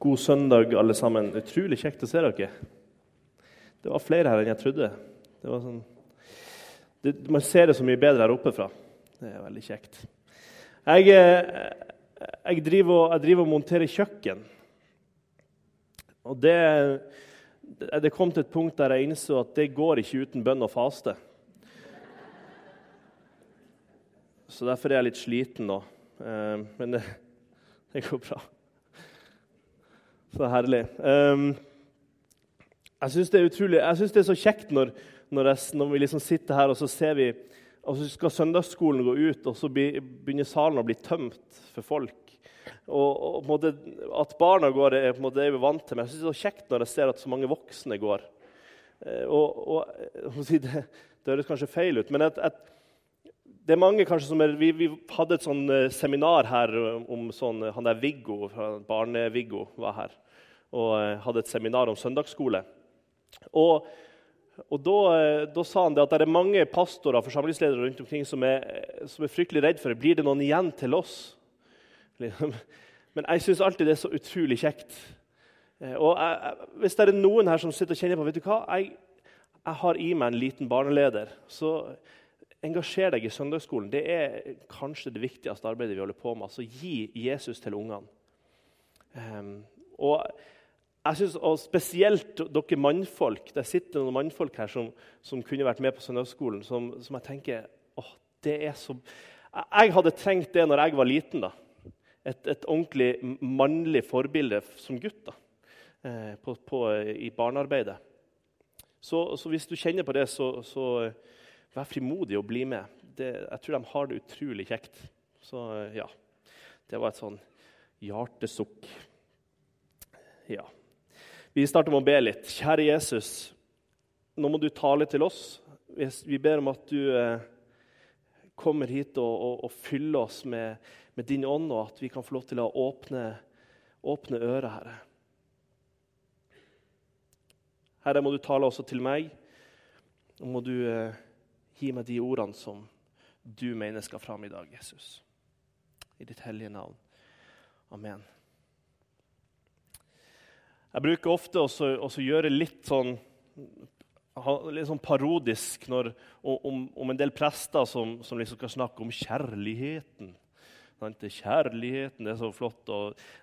God søndag, alle sammen. Utrolig kjekt å se dere. Det var flere her enn jeg trodde. Sånn, det, man ser det så mye bedre her oppe fra. Det er veldig kjekt. Jeg, eh, jeg, driver, jeg driver, og monterer kjøkken. Og det, det kom til et punkt der jeg innså at det går ikke uten bønn og faste. Så derfor er jeg litt sliten nå. Eh, men det, det går bra. Så herlig. Um, jeg syns det er jeg synes det er så kjekt når, når, jeg, når, vi liksom sitter her og så ser vi, og så skal søndagsskolen gå ut, og så begynner salen å bli tømt for folk. Og, og At barna går, er, på en måte, er vi vant til, men jeg synes det er så kjekt når jeg ser at så mange voksne går. Eh, og, og det, det høres kanskje feil ut, men at... et, det er mange kanskje som er, vi, vi hadde et sånn eh, seminar her om sånn, han der Viggo, Barne-Viggo var her og eh, hadde et seminar om søndagsskole. Og, og da, eh, da, sa han det at det er mange pastorer og forsamlingsledere rundt omkring som er, som er fryktelig redd for det. Blir det noen igjen til oss? Men jeg syns alltid det er så utrolig kjekt. Og jeg, Hvis det er noen her som sitter og kjenner på vet du hva, jeg, jeg har i meg en liten barneleder, så engasjer deg i søndagsskolen. Det er kanskje det viktigste arbeidet vi holder på med. altså Gi Jesus til ungene. Um, og jeg synes, og Spesielt dere mannfolk. Det sitter noen mannfolk her som, som kunne vært med på søndagsskolen. Som, som jeg tenker åh, det er så... Jeg hadde trengt det når jeg var liten. da. Et, et ordentlig mannlig forbilde som gutt da, eh, på, på, i barnearbeidet. Så, så, hvis du kjenner på det, så, så Vær frimodig og bli med. Det, jeg tror de har det utrolig kjekt. Så ja, det var et sånn hjertesukk. Ja. Vi starter med å be litt. Kjære Jesus, nå må du tale til oss. Vi ber om at du eh, kommer hit og, og, og fyller oss med, med, din ånd, og at vi kan få lov til å åpne, åpne øret, Herre. Herre, må du tale også til meg. Nå må du eh, Gi meg de ordene som du mener skal fram i dag, Jesus. I ditt hellige navn. Amen. Jeg bruker ofte å gjøre litt sånn, litt sånn parodisk når, om, om, en del prester som, som liksom skal snakke om kjærligheten. Kjærligheten det er så flott.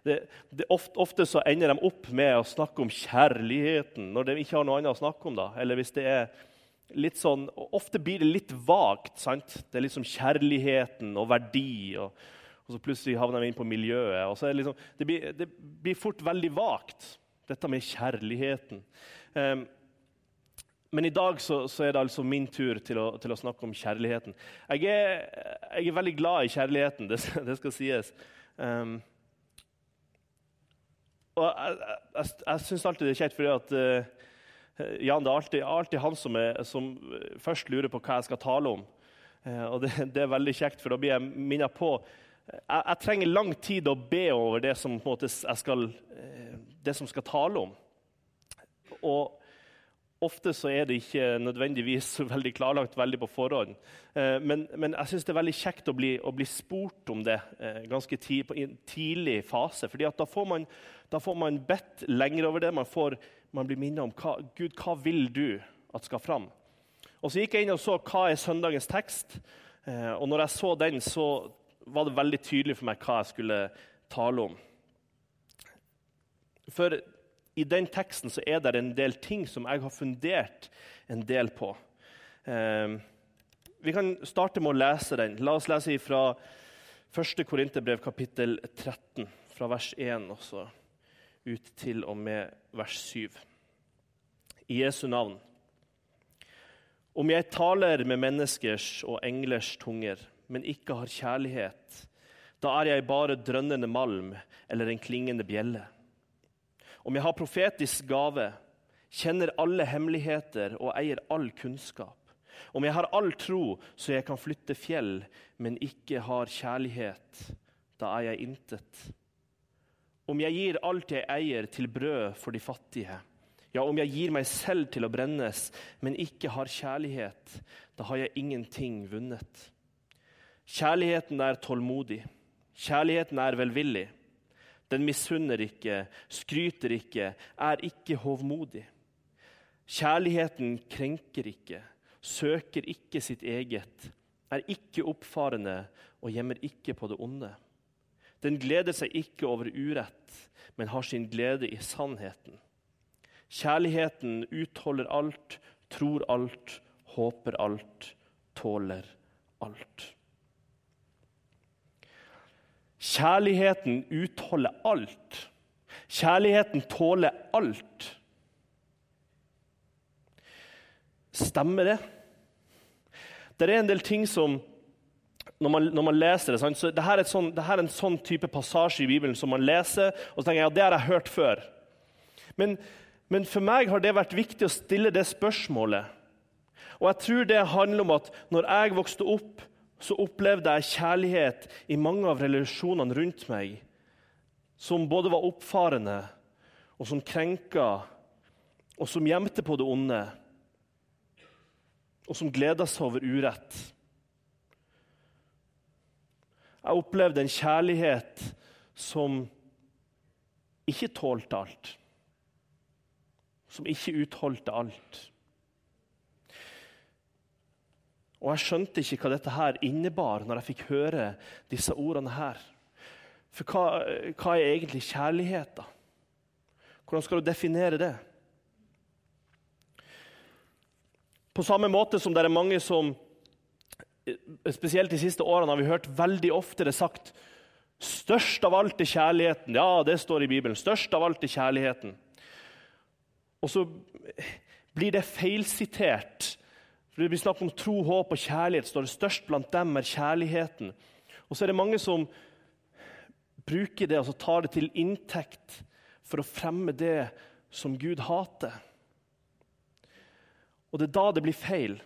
Det, det, ofte, ofte, så ender de opp med å snakke om kjærligheten når de ikke har noe annet å snakke om. da. Eller hvis det er litt sånn, Ofte blir det litt vagt. sant? Det er liksom kjærligheten og verdi. Og, og så plutselig havner vi inn på miljøet. og så er Det liksom, det blir, det blir fort veldig vagt, dette med kjærligheten. Um, men i dag så, så, er det altså min tur til å, til å snakke om kjærligheten. Jeg er, jeg er, veldig glad i kjærligheten, det, det skal sies. Um, og jeg, jeg, jeg syns alltid det er kjekt, fordi at uh, Jan, det er alltid, alltid han som, er, som, først lurer på hva jeg skal tale om. Eh, og det, det er veldig kjekt, for da blir jeg minnet på jeg, jeg, trenger lang tid å be over det som, måte, skal, eh, det som skal tale om. Og ofte så er det ikke nødvendigvis veldig klarlagt veldig på forhånd. Eh, men, men jeg syns det er veldig kjekt å bli, å bli spurt om det ganske tid, i en tidlig fase. fordi da får, man, da får man bedt lenger over det. Man får man blir minnet om hva, Gud, hva vil du at skal fram. Og Så gikk jeg inn og så hva er søndagens tekst. Eh, og når jeg så den, så var det veldig tydelig for meg hva jeg skulle tale om. For i den teksten så er det en del ting som jeg har fundert en del på. Eh, vi kan starte med å lese den. La oss lese fra 1. Korinterbrev kapittel 13, fra vers 1 også ut til og med vers 7. I Jesu navn. Om jeg taler med menneskers og englers tunger, men ikke har kjærlighet, da er jeg bare drønnende malm eller en klingende bjelle. Om jeg har profetisk gave, kjenner alle hemmeligheter og eier all kunnskap. Om jeg har all tro så jeg kan flytte fjell, men ikke har kjærlighet, da er jeg intet. Om jeg gir alt jeg eier, til brød for de fattige, ja, om jeg gir meg selv til å brennes, men ikke har kjærlighet, da har jeg ingenting vunnet. Kjærligheten er tålmodig, kjærligheten er velvillig. Den misunner ikke, skryter ikke, er ikke hovmodig. Kjærligheten krenker ikke, søker ikke sitt eget, er ikke oppfarende og gjemmer ikke på det onde. Den gleder seg ikke over urett, men har sin glede i sannheten. Kjærligheten utholder alt, tror alt, håper alt, tåler alt. Kjærligheten utholder alt. Kjærligheten tåler alt. Stemmer det? Det er en del ting som når man, når man leser det, så det er, sånn, her er en sånn type passasje i Bibelen som man leser, og så tenker jeg, ja, det har jeg hørt før. Men, men for meg har det vært viktig å stille det spørsmålet. Og jeg tror det handler om at når jeg vokste opp, så opplevde jeg kjærlighet i mange av relasjonene rundt meg som både var oppfarende, og som krenka, og som gjemte på det onde og som gleda seg over urett. Jeg opplevde en kjærlighet som ikke tålte alt. Som ikke utholdte alt. Og jeg skjønte ikke hva dette her innebar når jeg fikk høre disse ordene her. For hva, hva er egentlig kjærlighet, da? Hvordan skal du definere det? På samme måte som det er mange som Spesielt de siste årene har vi hørt veldig ofte det sagt Størst av alt er kjærligheten. Ja, det står i Bibelen. Størst av alt er kjærligheten. Og så blir det feilsitert. For Det blir snakk om tro, håp og kjærlighet. står det Størst blant dem er kjærligheten. Og så er det mange som bruker det altså tar det til inntekt for å fremme det som Gud hater. Og det er da det blir feil.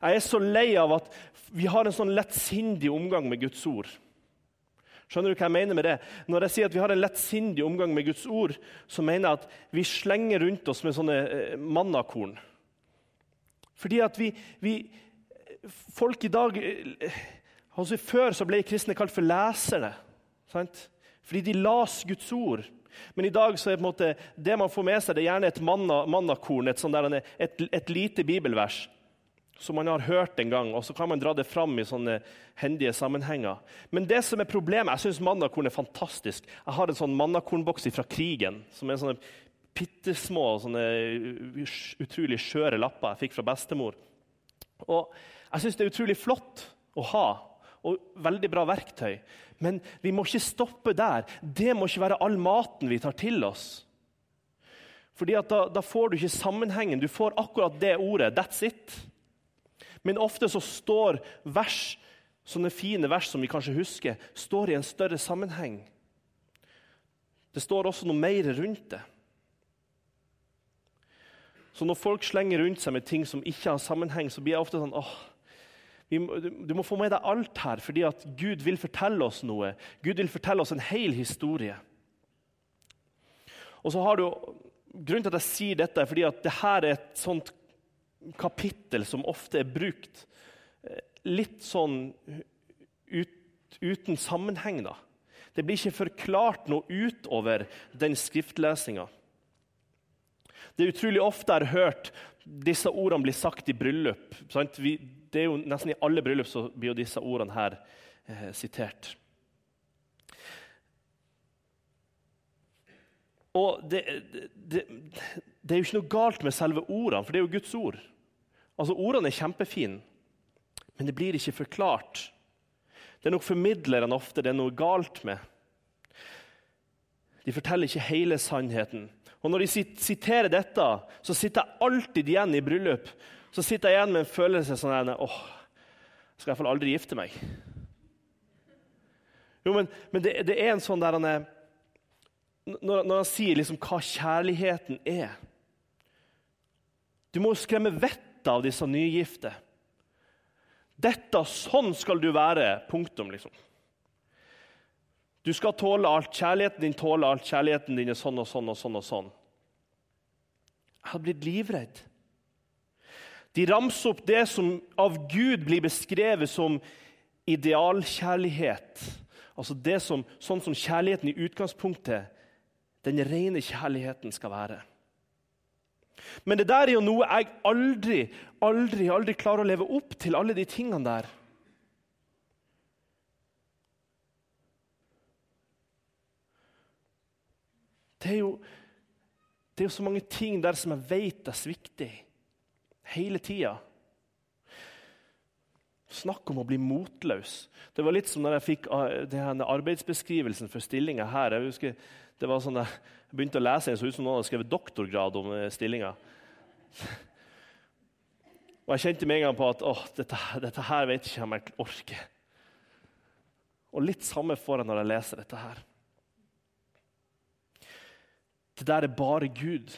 Jeg er så lei av at vi har en sånn lettsindig omgang med Guds ord. Skjønner du hva jeg mener med det? Når jeg sier at vi har en lettsindig omgang med Guds ord, så mener jeg at vi slenger rundt oss med sånne eh, mannakorn. Fordi at vi, vi Folk i dag eh, altså Før så ble kristne kalt for lesere. Sant? Fordi de las Guds ord. Men i dag så er det, det man får med seg, det er gjerne et mannakorn, et, sånt et, et, lite bibelvers som man har hørt en gang, og så kan man dra det fram i sånne hendige sammenhenger. Men det som er problemet, jeg syns mannakorn er fantastisk. Jeg har en sånn mannakornboks fra krigen, som er sånne bittesmå, sånne utrolig skjøre lapper jeg fikk fra bestemor. Og jeg syns det er utrolig flott å ha, og veldig bra verktøy. Men vi må ikke stoppe der. Det må ikke være all maten vi tar til oss. Fordi da, da, får du ikke sammenhengen. Du får akkurat det ordet. That's it. Men ofte så står vers, sånne fine vers som vi kanskje husker, står i en større sammenheng. Det står også noe mer rundt det. Så når folk slenger rundt seg med ting som ikke har sammenheng, så blir jeg ofte sånn åh, du må få med deg alt her, fordi at Gud vil fortelle oss noe. Gud vil fortelle oss en hel historie. Og så har du, Grunnen til at jeg sier dette, er fordi at dette er et sånt kapittel som ofte er brukt eh, litt sånn ut, uten sammenheng. da. Det blir ikke forklart noe utover den skriftlesinga. Det er utrolig ofte jeg har hørt disse ordene bli sagt i bryllup. Vi, det er jo Nesten i alle bryllup så blir jo disse ordene her eh, sitert. Og det, det, det, er jo ikke noe galt med selve ordene, for det er jo Guds ord. Altså, Ordene er kjempefine, men det blir ikke forklart. Det er nok formidlerne ofte det er noe galt med. De forteller ikke hele sannheten. Og Når de siterer dette, så sitter jeg alltid igjen i bryllup så sitter jeg igjen med en følelse sånn at åh, jeg skal iallfall aldri gifte meg. Jo, men, men det, det, er en sånn der han er når, når, han sier liksom hva kjærligheten er Du må skremme vettet av disse nygifte. Dette, sånn skal du være. Punktum, liksom. Du skal tåle alt. Kjærligheten din tåler alt. Kjærligheten din er sånn og sånn og sånn. og sånn. Jeg hadde blitt livredd. De ramser opp det som av Gud blir beskrevet som idealkjærlighet. Altså som, Sånn som kjærligheten i utgangspunktet, den rene kjærligheten, skal være. Men det der er jo noe jeg aldri, aldri, aldri klarer å leve opp til, alle de tingene der. Det er jo, det er jo så mange ting der som jeg vet er sviktig hele tida. Snakk om å bli motløs. Det var litt som når jeg fikk denne arbeidsbeskrivelsen for stillinga her. Jeg husker, det var sånn jeg begynte å lese en så ut som noen hadde skrevet doktorgrad om uh, stillinga. Og jeg kjente med en gang på at åh, dette, dette her vet ikke om jeg orker. Og litt samme får jeg når jeg leser dette her. Det der er bare Gud.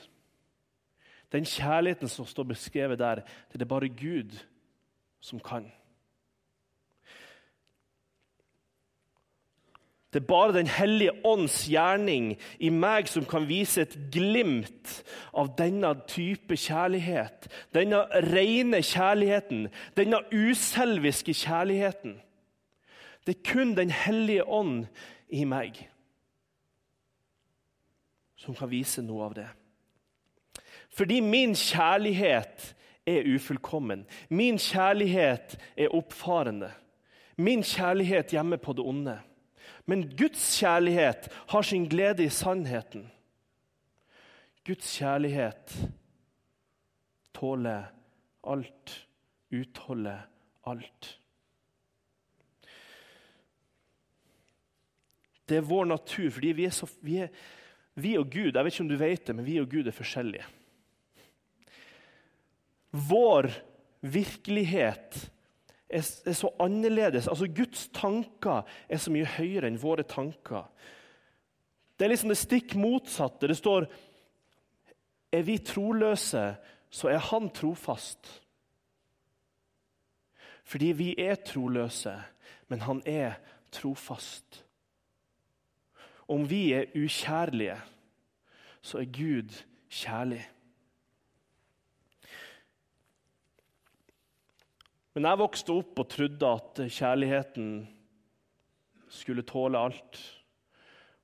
Den kjærligheten som står beskrevet der, det er bare Gud som kan. Det er bare Den hellige ånds gjerning i meg som kan vise et glimt av denne type kjærlighet. Denne rene kjærligheten, denne uselviske kjærligheten. Det er kun Den hellige ånd i meg som kan vise noe av det. Fordi min kjærlighet er ufullkommen. Min kjærlighet er oppfarende. Min kjærlighet gjemmer på det onde. Men Guds kjærlighet har sin glede i sannheten. Guds kjærlighet tåler alt, utholder alt. Det er vår natur, fordi vi så, vi er, vi og Gud jeg vet ikke om du vet det, men vi og Gud er forskjellige. Vår virkelighet er, så annerledes. Altså Guds tanker er så mye høyere enn våre tanker. Det er liksom det stikk motsatte. Det står er vi troløse, så er han trofast. Fordi vi er troløse, men han er trofast. Om vi er ukjærlige, så er Gud kjærlig. Men jeg vokste opp og trodde at kjærligheten skulle tåle alt.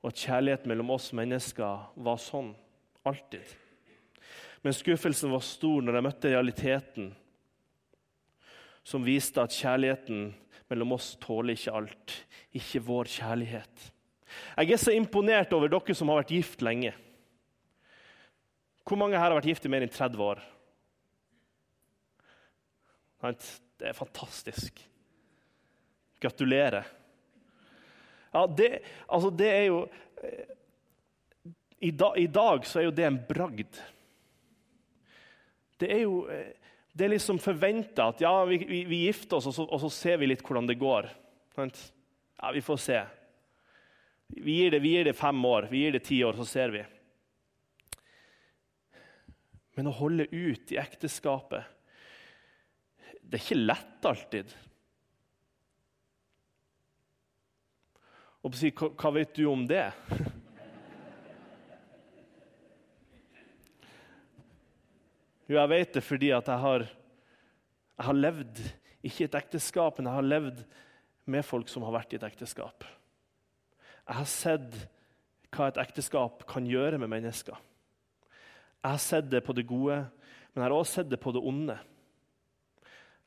Og at kjærligheten mellom oss mennesker var sånn alltid. Men skuffelsen var stor når jeg møtte realiteten som viste at kjærligheten mellom oss tåler ikke alt. Ikke vår kjærlighet. Jeg er så imponert over dere som har vært gift lenge. Hvor mange her har vært gift i mer enn 30 år? Det er fantastisk. Gratulerer. Ja, det, altså det er jo eh, i, da, I dag så er jo det en bragd. Det er jo eh, det er liksom forventa at ja, vi, vi, vi, gifter oss, og så, og så, ser vi litt hvordan det går. Ja, Vi får se. Vi gir, det, vi gir det fem år, vi gir det ti år, så ser vi. Men å holde ut i ekteskapet Det er ikke lett alltid. Og si, hva, hva vet du om det? Jo, jeg vet det fordi at jeg har, jeg har levd ikke i et ekteskap, men jeg har levd med folk som har vært i et ekteskap. Jeg har sett hva et ekteskap kan gjøre med mennesker. Jeg har sett det på det gode, men jeg har også sett det på det onde.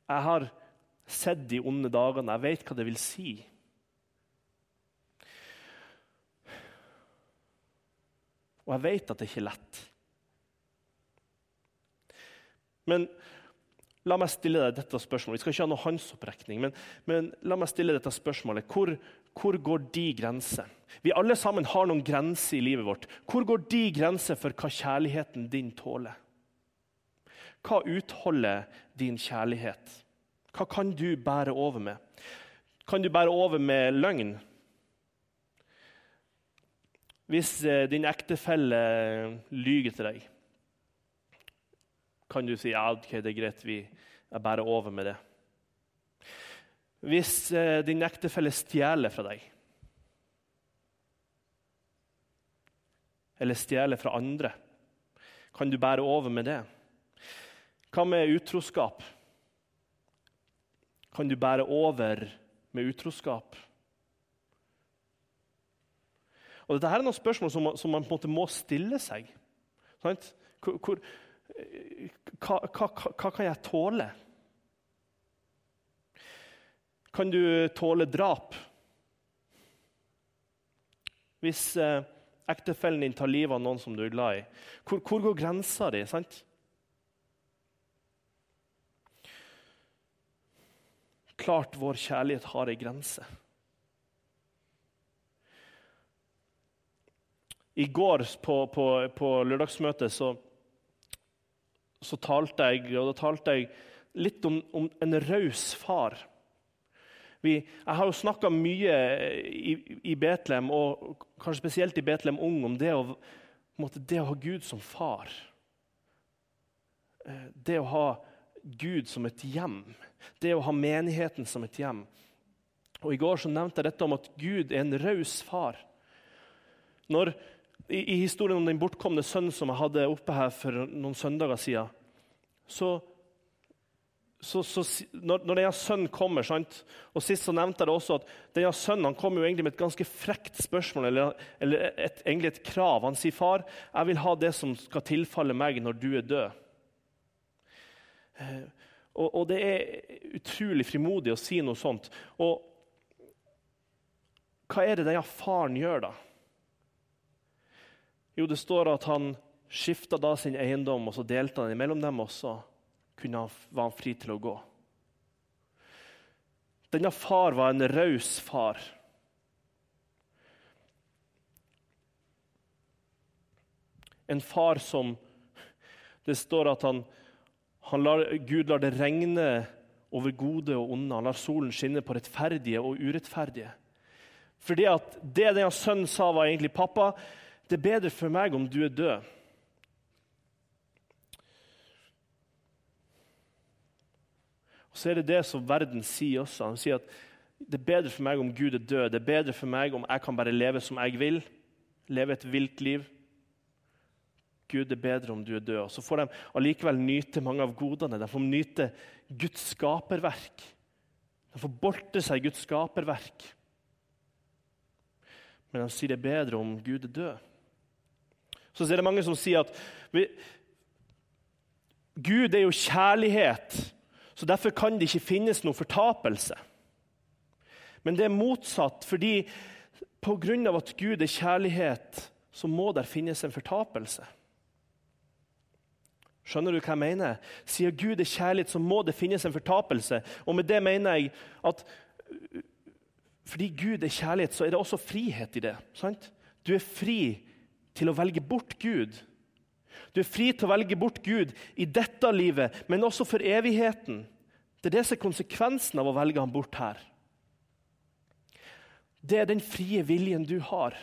Jeg har sett de onde dagene. Jeg vet hva det vil si. Og jeg vet at det ikke er lett. Men la meg stille deg dette spørsmålet. Vi skal ikke ha noe håndsopprekning, men, men la meg stille dette spørsmålet. Hvor, hvor går de grenser? Vi alle sammen har noen grenser i livet vårt. Hvor går de grenser for hva kjærligheten din tåler? Hva utholder din kjærlighet? Hva kan du bære over med? Kan du bære over med løgn? Hvis eh, din ektefelle lyger til deg, kan du si ja, okay, det er greit, vi, jeg bærer over med det. Hvis eh, din ektefelle stjeler fra deg, eller stjeler fra andre, kan du bære over med det? Hva med utroskap? Kan du bære over med utroskap? Og Dette er noen spørsmål som, som man på en måte må stille seg. Hvor, hvor, hva, hva, hva kan jeg tåle? Kan du tåle drap? Hvis eh, ektefellen din tar livet av noen som du er glad i, hvor, hvor går grensa di? sant? Klart vår kjærlighet har ei grense. I går på, på, på lørdagsmøtet så, så, talte jeg, og da talte jeg litt om, om en raus far. Vi, jeg har jo snakka mye i, i, Betlehem, og kanskje spesielt i Betlehem Ung, om det å, måte, det å ha Gud som far. Eh, det å ha Gud som et hjem. Det å ha menigheten som et hjem. Og I går så nevnte jeg dette om at Gud er en raus far. Når, i, i, historien om den bortkomne sønnen som jeg hadde oppe her for noen søndager siden, så, så, så når, når denne sønnen kommer sant? og Sist så nevnte jeg det også at denne sønnen han kom jo egentlig med et ganske frekt spørsmål, eller, eller et, egentlig et krav. Han sier, 'Far, jeg vil ha det som skal tilfalle meg når du er død.' Eh, og, og, det er utrolig frimodig å si noe sånt. Og hva er det denne faren gjør, da? Jo, det står at han skifta da sin eiendom, og så delte han imellom dem, og så han, var han fri til å gå. Denne far var en raus far. En far som Det står at han lar, Gud lar det regne over gode og onde. Han lar solen skinne på rettferdige og urettferdige. Fordi at Det denne sønnen sa, var egentlig pappa, det er bedre for meg om du er død. Og Så er det det som verden sier også. Han sier at det er bedre for meg om Gud er død. Det er bedre for meg om jeg kan bare leve som jeg vil. Leve et vilt liv. Gud er bedre om du er død. Og Så får de allikevel nyte mange av godene. De får nyte Guds skaperverk. De får borte seg Guds skaperverk. Men de sier det er bedre om Gud er død. Så er det mange som sier at vi, Gud er jo kjærlighet, så derfor kan det ikke finnes noen fortapelse. Men det er motsatt, fordi pga. at Gud er kjærlighet, så må der finnes en fortapelse. Skjønner du hva jeg mener? Sier Gud er kjærlighet, så må det finnes en fortapelse. Og med det mener jeg at fordi Gud er kjærlighet, så er det også frihet i det. Sant? Du er fri til å velge bort Gud. Du er fri til å velge bort Gud i dette livet, men også for evigheten. Det er det som er konsekvensen av å velge ham bort her. Det er den frie viljen du har.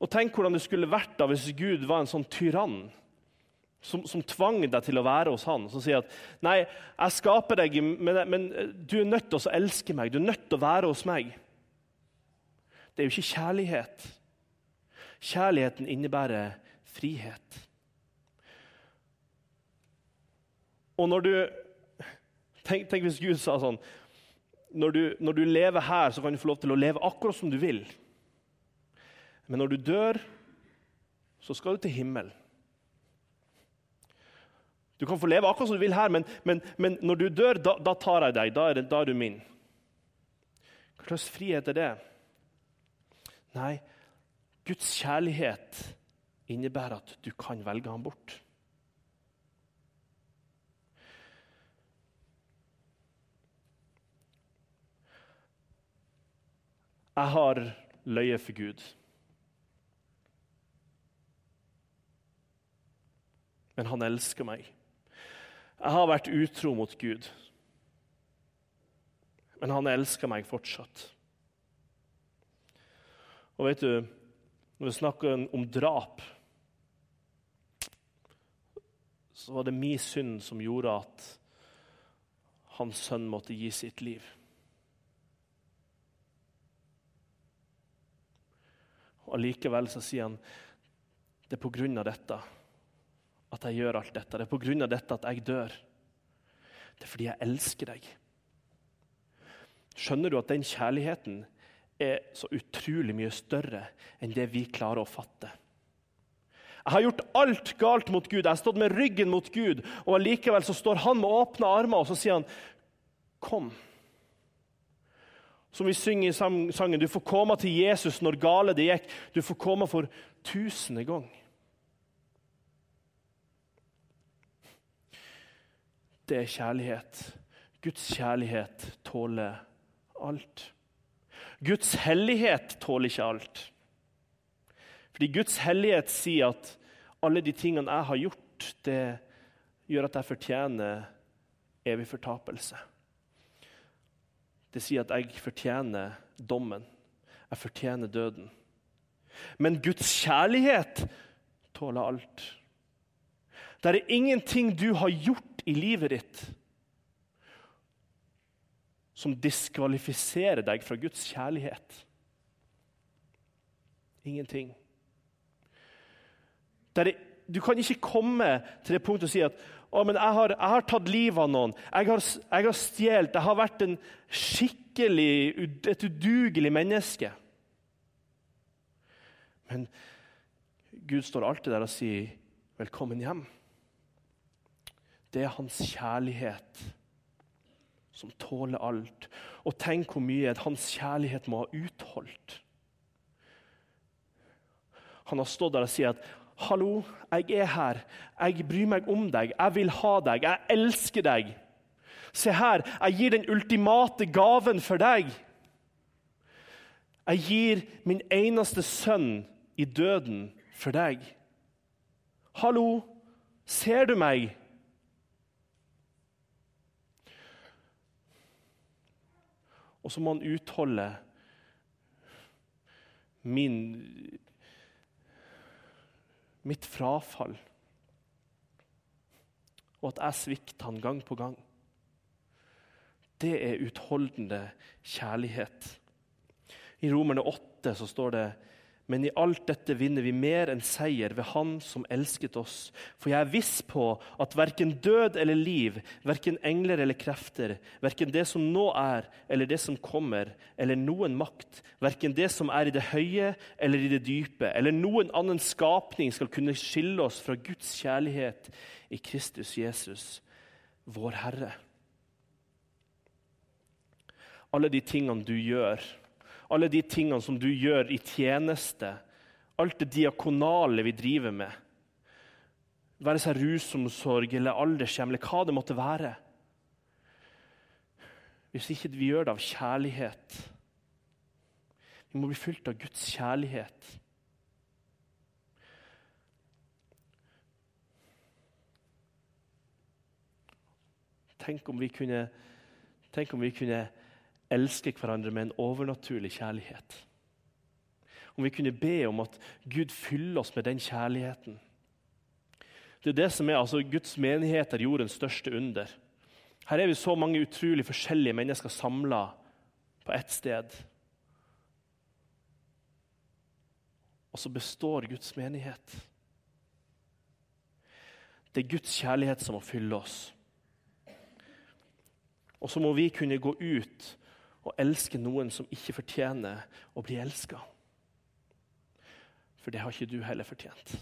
Og Tenk hvordan det skulle vært da hvis Gud var en sånn tyrann som, som tvang deg til å være hos han. Som sier at nei, jeg skaper deg, men, men du er nødt til å elske meg. Du er nødt til å være hos meg. Det er jo ikke kjærlighet. Kjærligheten innebærer frihet. Og når du Tenk, tenk hvis Gud sa sånn når du, når du lever her, så kan du få lov til å leve akkurat som du vil. Men når du dør, så skal du til himmelen. Du kan få leve akkurat som du vil her, men, men, men når du dør, da, da, tar jeg deg. Da er, det, da er du min. Hva slags frihet er det? Nei, Guds kjærlighet innebærer at du kan velge ham bort. Jeg har løyet for Gud. Men han elsker meg. Jeg har vært utro mot Gud, men han elsker meg fortsatt. Og vet du, når vi snakker om drap, så var det min synd som gjorde at hans sønn måtte gi sitt liv. Og Allikevel så sier han det er på grunn av dette at jeg gjør alt dette. Det er på grunn av dette at jeg dør. Det er fordi jeg elsker deg. Skjønner du at den kjærligheten er så utrolig mye større enn det vi klarer å fatte. Jeg har gjort alt galt mot Gud, jeg har stått med ryggen mot Gud, og allikevel så står han med åpne armer og så sier han, 'Kom'. Som vi synger i sangen, du får komme til Jesus når gale det gikk. Du får komme for tusende gang. Det er kjærlighet. Guds kjærlighet tåler alt. Guds hellighet tåler ikke alt. Fordi Guds hellighet sier at alle de tingene jeg har gjort, det gjør at jeg fortjener evig fortapelse. Det sier at jeg fortjener dommen. Jeg fortjener døden. Men Guds kjærlighet tåler alt. Det er ingenting du har gjort i livet ditt som diskvalifiserer deg fra Guds kjærlighet. Ingenting. Er, du kan ikke komme til det punktet og si at å, men jeg har, jeg har tatt livet av noen, jeg har, jeg har stjålet, jeg har vært en skikkelig, et udugelig menneske. Men Gud står alltid der og sier 'velkommen hjem'. Det er hans kjærlighet som tåler alt. Og tenk hvor mye hans kjærlighet må ha utholdt. Han har stått der og sier at 'Hallo, jeg er her. Jeg bryr meg om deg. Jeg vil ha deg. Jeg elsker deg.' Se her, jeg gir den ultimate gaven for deg. Jeg gir min eneste sønn i døden for deg. Hallo, ser du meg? Og så må han utholde min, mitt frafall. Og at jeg svikter han gang på gang. Det er utholdende kjærlighet. I Romerne 8 så står det men i alt dette vinner vi mer enn seier ved Han som elsket oss. For jeg er viss på at verken død eller liv, verken engler eller krefter, verken det som nå er eller det som kommer, eller noen makt, verken det som er i det høye eller i det dype, eller noen annen skapning skal kunne skille oss fra Guds kjærlighet i Kristus Jesus, vår Herre. Alle de tingene du gjør alle de tingene som du gjør i tjeneste, alt det diakonale vi driver med, være seg rusomsorg eller aldershjem eller hva det måtte være. Hvis ikke vi gjør det av kjærlighet. Vi må bli fylt av Guds kjærlighet. Tenk om vi kunne, tenk om vi kunne elske hverandre med en overnaturlig kjærlighet. Om vi kunne be om at Gud fyller oss med den kjærligheten. Det er det som er altså, Guds menighet er jordens største under. Her er vi så mange utrolig forskjellige mennesker samla på ett sted. Og så består Guds menighet. Det er Guds kjærlighet som må fylle oss. Og så må vi kunne gå ut å elske noen som ikke fortjener å bli elska. For det har ikke du heller fortjent.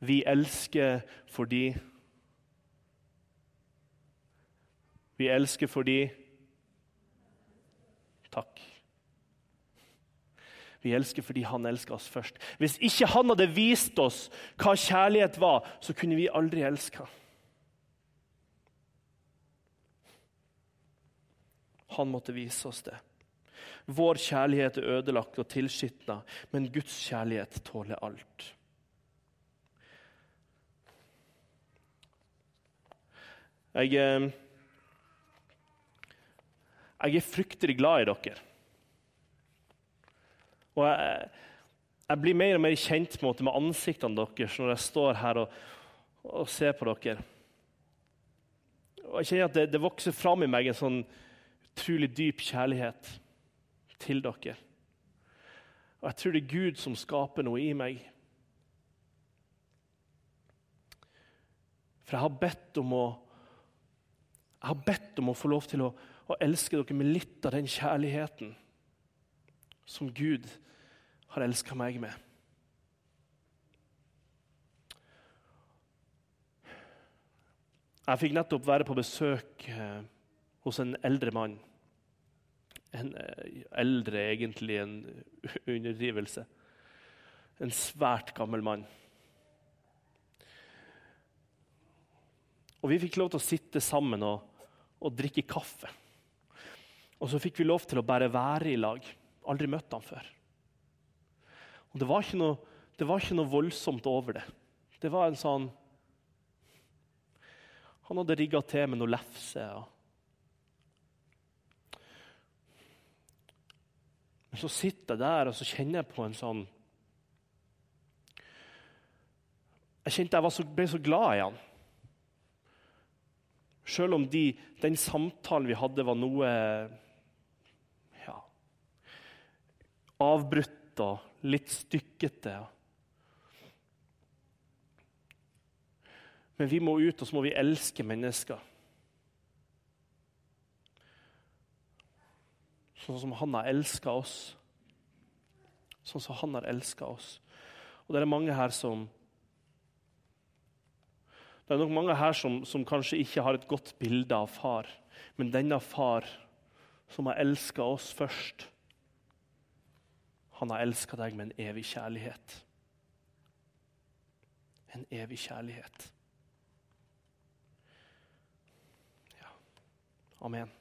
Vi elsker fordi Vi elsker fordi Takk. Vi elsker fordi han elsker oss først. Hvis ikke han hadde vist oss hva kjærlighet var, så kunne vi aldri elska. Han måtte vise oss det. Vår kjærlighet er ødelagt og tilskitna, men Guds kjærlighet tåler alt. Jeg, eh, jeg er fryktelig glad i dere. Og jeg, jeg, blir mer og mer kjent med, med ansiktene deres når jeg står her og, og ser på dere. Og jeg kjenner at det, det vokser fram i meg en sånn utrolig dyp kjærlighet til dere. Og jeg tror det er Gud som skaper noe i meg. For jeg har bedt om å, jeg har bedt om å få lov til å, å elske dere med litt av den kjærligheten som Gud har elska meg med. Jeg fikk nettopp være på besøk eh, hos en eldre mann. En eh, eldre, egentlig, en underdrivelse. En svært gammel mann. Og Vi fikk lov til å sitte sammen og, og drikke kaffe. Og så fikk vi lov til å bare være i lag. Aldri møtt ham før. Og Det var noe, det var ikke noe voldsomt over det. Det var en sånn Han hadde rigga til med noe lefse. Og... Men så sitter jeg der og så kjenner jeg på en sånn Jeg kjente jeg så, ble så glad i han. Selv om de, den samtalen vi hadde, var noe ja, avbrutt og litt stykkete. Men vi må ut og så må vi elske mennesker. Sånn som han har elska oss. Sånn som han har elska oss. Og det er mange her som det er nok mange her som, som kanskje ikke har et godt bilde av far. Men denne far, som har elska oss først, han har elska deg med en evig kjærlighet. En evig kjærlighet. Ja. Amen.